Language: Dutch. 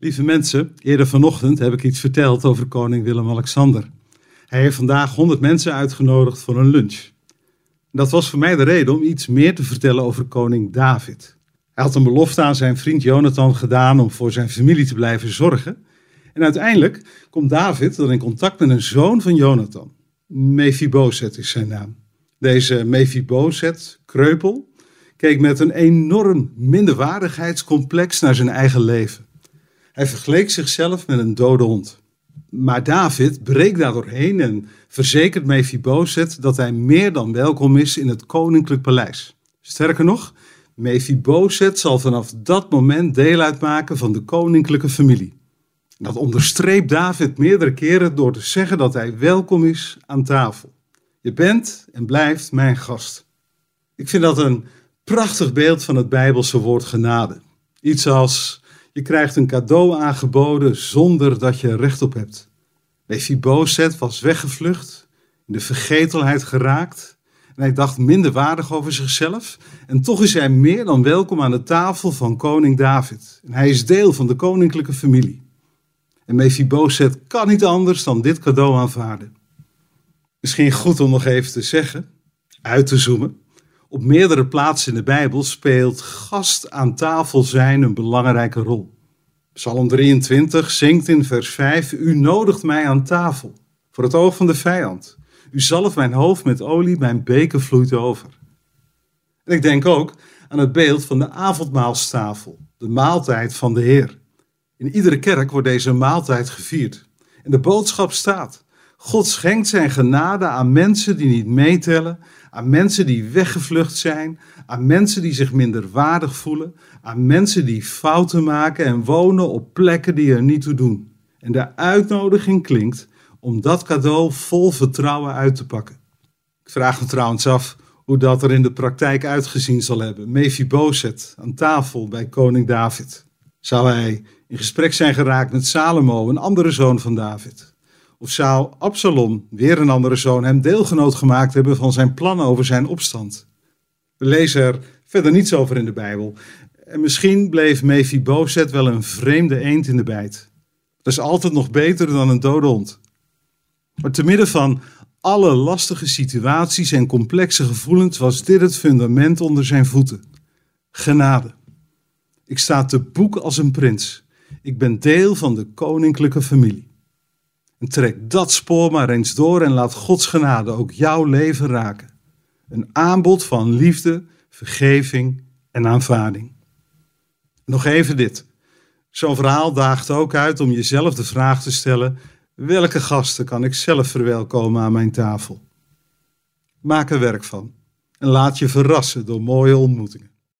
Lieve mensen, eerder vanochtend heb ik iets verteld over koning Willem-Alexander. Hij heeft vandaag 100 mensen uitgenodigd voor een lunch. Dat was voor mij de reden om iets meer te vertellen over koning David. Hij had een belofte aan zijn vriend Jonathan gedaan om voor zijn familie te blijven zorgen. En uiteindelijk komt David dan in contact met een zoon van Jonathan. Mephibosheth is zijn naam. Deze Mephibosheth, kreupel, keek met een enorm minderwaardigheidscomplex naar zijn eigen leven. Hij vergeleek zichzelf met een dode hond. Maar David breekt daar doorheen en verzekert Mephibosheth dat hij meer dan welkom is in het koninklijk paleis. Sterker nog, Mephibosheth zal vanaf dat moment deel uitmaken van de koninklijke familie. Dat onderstreept David meerdere keren door te zeggen dat hij welkom is aan tafel. Je bent en blijft mijn gast. Ik vind dat een prachtig beeld van het Bijbelse woord genade. Iets als je krijgt een cadeau aangeboden zonder dat je er recht op hebt. Mephibosheth was weggevlucht, in de vergetelheid geraakt en hij dacht minder waardig over zichzelf. En toch is hij meer dan welkom aan de tafel van koning David. En hij is deel van de koninklijke familie. En Mephibosheth kan niet anders dan dit cadeau aanvaarden. Misschien goed om nog even te zeggen, uit te zoomen. Op meerdere plaatsen in de Bijbel speelt gast aan tafel zijn een belangrijke rol. Psalm 23 zingt in vers 5: U nodigt mij aan tafel voor het oog van de vijand. U zalft mijn hoofd met olie, mijn beker vloeit over. En ik denk ook aan het beeld van de avondmaalstafel, de maaltijd van de Heer. In iedere kerk wordt deze maaltijd gevierd. En de boodschap staat: God schenkt zijn genade aan mensen die niet meetellen, aan mensen die weggevlucht zijn, aan mensen die zich minder waardig voelen, aan mensen die fouten maken en wonen op plekken die er niet toe doen. En de uitnodiging klinkt om dat cadeau vol vertrouwen uit te pakken. Ik vraag me trouwens af hoe dat er in de praktijk uitgezien zal hebben. Mephibosheth aan tafel bij koning David. Zou hij in gesprek zijn geraakt met Salomo, een andere zoon van David? Of zou Absalom, weer een andere zoon, hem deelgenoot gemaakt hebben van zijn plannen over zijn opstand? We lezen er verder niets over in de Bijbel. En misschien bleef Mephibosheth wel een vreemde eend in de bijt. Dat is altijd nog beter dan een dode hond. Maar te midden van alle lastige situaties en complexe gevoelens was dit het fundament onder zijn voeten. Genade. Ik sta te boek als een prins. Ik ben deel van de koninklijke familie. En trek dat spoor maar eens door en laat Gods genade ook jouw leven raken. Een aanbod van liefde, vergeving en aanvaarding. Nog even dit. Zo'n verhaal daagt ook uit om jezelf de vraag te stellen: welke gasten kan ik zelf verwelkomen aan mijn tafel? Maak er werk van en laat je verrassen door mooie ontmoetingen.